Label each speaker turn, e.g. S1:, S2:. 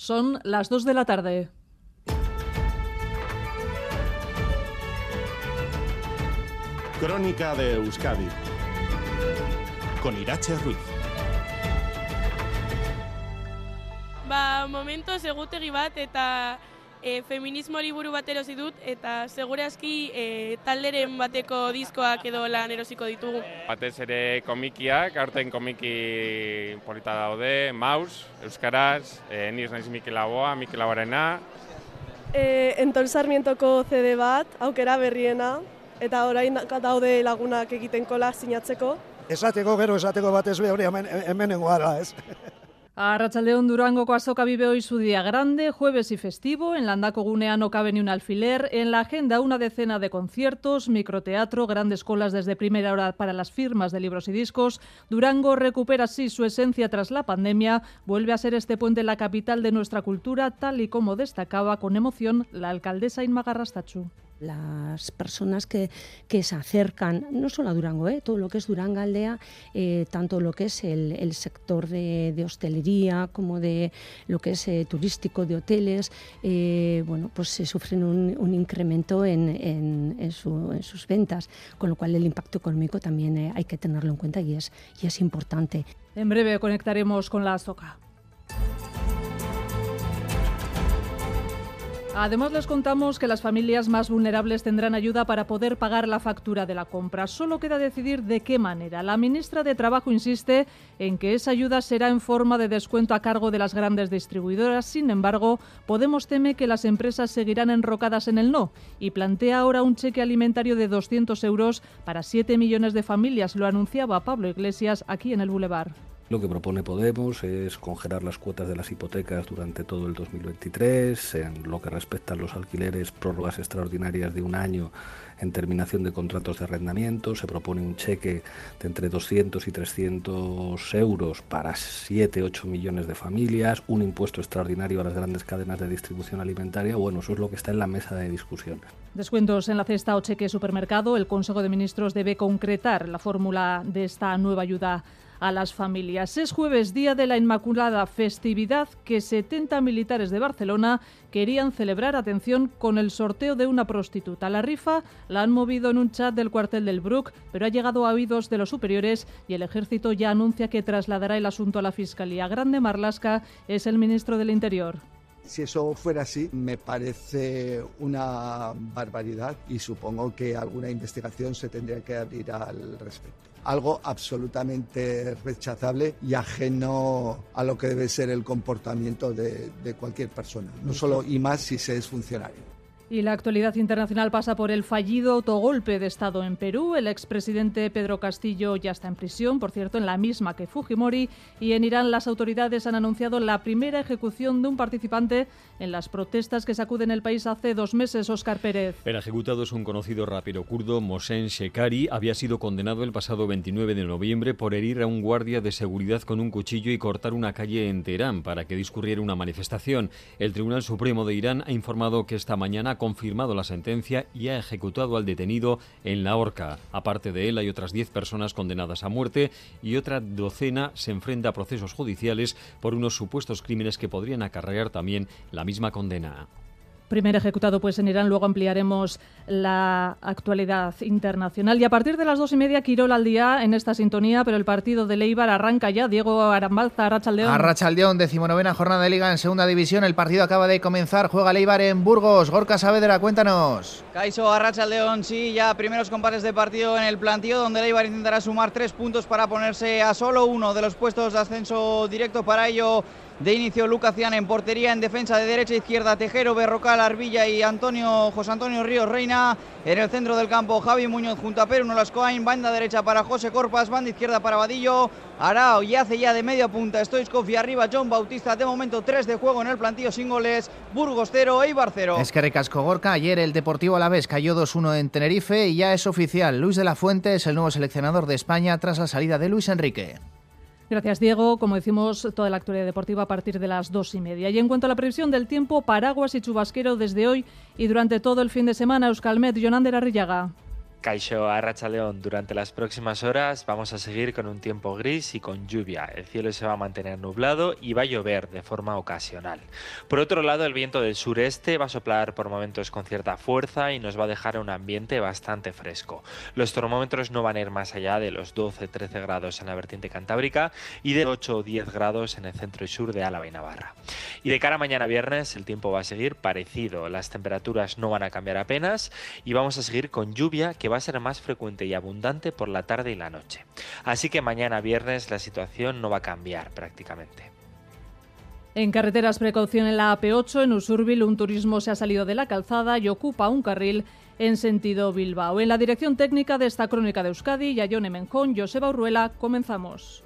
S1: Son las 2 de la tarde.
S2: Crónica de Euskadi con Irache Ruiz.
S3: Ba, momentos egutegi bat eta e, feminismo liburu bat erosi dut eta segurazki e, talderen bateko diskoak edo lan erosiko ditugu.
S4: Batez ere komikiak, aurten komiki polita daude, Maus, Euskaraz, e, niz naiz Mikel Aboa, Mikel Aboarena.
S5: E, Entol Sarmientoko CD bat, aukera berriena, eta orain daude lagunak egiten kola sinatzeko.
S6: Esateko gero esateko batez be hori hemen hemenengo gara, ez?
S1: A Rachaldeón Durangoko azoka vive hoy su día grande, jueves y festivo. En Landako Gunea no cabe ni un alfiler. En la agenda una decena de conciertos, microteatro, grandes colas desde primera hora para las firmas de libros y discos. Durango recupera así su esencia tras la pandemia. Vuelve a ser este puente la capital de nuestra cultura, tal y como destacaba con emoción la alcaldesa Inma Garrastachu
S7: las personas que, que, se acercan, no solo a Durango, ¿eh? todo lo que es Duranga Aldea, eh, tanto lo que es el, sector de, hostelería como de lo que es eh, turístico, de hoteles, eh, bueno, pues se sufren un, incremento en, en, en, su, en, sus ventas, con lo cual el impacto económico también hay que tenerlo en cuenta y es, y es importante.
S1: En breve conectaremos con la SOCA. Además les contamos que las familias más vulnerables tendrán ayuda para poder pagar la factura de la compra. Solo queda decidir de qué manera. La ministra de Trabajo insiste en que esa ayuda será en forma de descuento a cargo de las grandes distribuidoras. Sin embargo, Podemos teme que las empresas seguirán enrocadas en el no y plantea ahora un cheque alimentario de 200 euros para 7 millones de familias. Lo anunciaba Pablo Iglesias aquí en el Boulevard.
S8: Lo que propone Podemos es congelar las cuotas de las hipotecas durante todo el 2023, en lo que respecta a los alquileres, prórrogas extraordinarias de un año en terminación de contratos de arrendamiento, se propone un cheque de entre 200 y 300 euros para 7, 8 millones de familias, un impuesto extraordinario a las grandes cadenas de distribución alimentaria, bueno, eso es lo que está en la mesa de discusión.
S1: Descuentos en la cesta o cheque supermercado, el Consejo de Ministros debe concretar la fórmula de esta nueva ayuda a las familias. Es jueves, día de la Inmaculada, festividad que 70 militares de Barcelona querían celebrar, atención, con el sorteo de una prostituta. La rifa la han movido en un chat del cuartel del Brook, pero ha llegado a oídos de los superiores y el ejército ya anuncia que trasladará el asunto a la Fiscalía. Grande Marlasca es el ministro del Interior.
S9: Si eso fuera así, me parece una barbaridad y supongo que alguna investigación se tendría que abrir al respecto. Algo absolutamente rechazable y ajeno a lo que debe ser el comportamiento de, de cualquier persona, no solo y más si se es funcionario.
S1: Y la actualidad internacional pasa por el fallido autogolpe de Estado en Perú. El expresidente Pedro Castillo ya está en prisión, por cierto, en la misma que Fujimori. Y en Irán las autoridades han anunciado la primera ejecución de un participante en las protestas que sacuden el país hace dos meses, Óscar Pérez.
S10: El ejecutado es un conocido rapero kurdo, Mohsen Shekari. Había sido condenado el pasado 29 de noviembre por herir a un guardia de seguridad con un cuchillo y cortar una calle en Teherán para que discurriera una manifestación. El Tribunal Supremo de Irán ha informado que esta mañana confirmado la sentencia y ha ejecutado al detenido en la horca. Aparte de él, hay otras 10 personas condenadas a muerte y otra docena se enfrenta a procesos judiciales por unos supuestos crímenes que podrían acarrear también la misma condena.
S1: Primer ejecutado pues en Irán, luego ampliaremos la actualidad internacional. Y a partir de las dos y media, Quirol al día en esta sintonía, pero el partido de Leibar arranca ya. Diego Arambalza, Arrachaldeón.
S11: Arrachaldeón, decimonovena jornada de Liga en segunda división. El partido acaba de comenzar, juega Leibar en Burgos. Gorka Saavedra, cuéntanos.
S12: Caiso Arrachaldeón, sí, ya primeros compases de partido en el plantío, donde Leibar intentará sumar tres puntos para ponerse a solo uno de los puestos de ascenso directo. Para ello, de inicio Lucacian en portería, en defensa de derecha e izquierda Tejero, Berrocal, Arbilla y Antonio José Antonio Ríos Reina. En el centro del campo Javi Muñoz junto a Pedro Nolascoain, banda derecha para José Corpas, banda izquierda para Vadillo. Arao y hace ya de media punta Stoichkov y arriba John Bautista. De momento 3 de juego en el plantillo sin goles. Burgos 0, Eibar 0.
S11: Es que recasco Gorka. Ayer el Deportivo Alavés cayó 2-1 en Tenerife y ya es oficial. Luis de la Fuente es el nuevo seleccionador de España tras la salida de Luis Enrique.
S1: Gracias, Diego. Como decimos, toda la actualidad deportiva a partir de las dos y media. Y en cuanto a la previsión del tiempo, paraguas y chubasquero desde hoy y durante todo el fin de semana, Euskalmet, Jonander Arrillaga.
S13: Caixo a León, durante las próximas horas vamos a seguir con un tiempo gris y con lluvia. El cielo se va a mantener nublado y va a llover de forma ocasional. Por otro lado, el viento del sureste va a soplar por momentos con cierta fuerza y nos va a dejar un ambiente bastante fresco. Los termómetros no van a ir más allá de los 12-13 grados en la vertiente cantábrica y de 8 o 10 grados en el centro y sur de Álava y Navarra. Y de cara a mañana viernes, el tiempo va a seguir parecido. Las temperaturas no van a cambiar apenas y vamos a seguir con lluvia va a ser más frecuente y abundante por la tarde y la noche. Así que mañana viernes la situación no va a cambiar prácticamente.
S1: En carreteras, precaución en la AP8, en Usurbil, un turismo se ha salido de la calzada y ocupa un carril en sentido Bilbao. En la dirección técnica de esta crónica de Euskadi, Yayone Menjón, Joseba Urruela, comenzamos.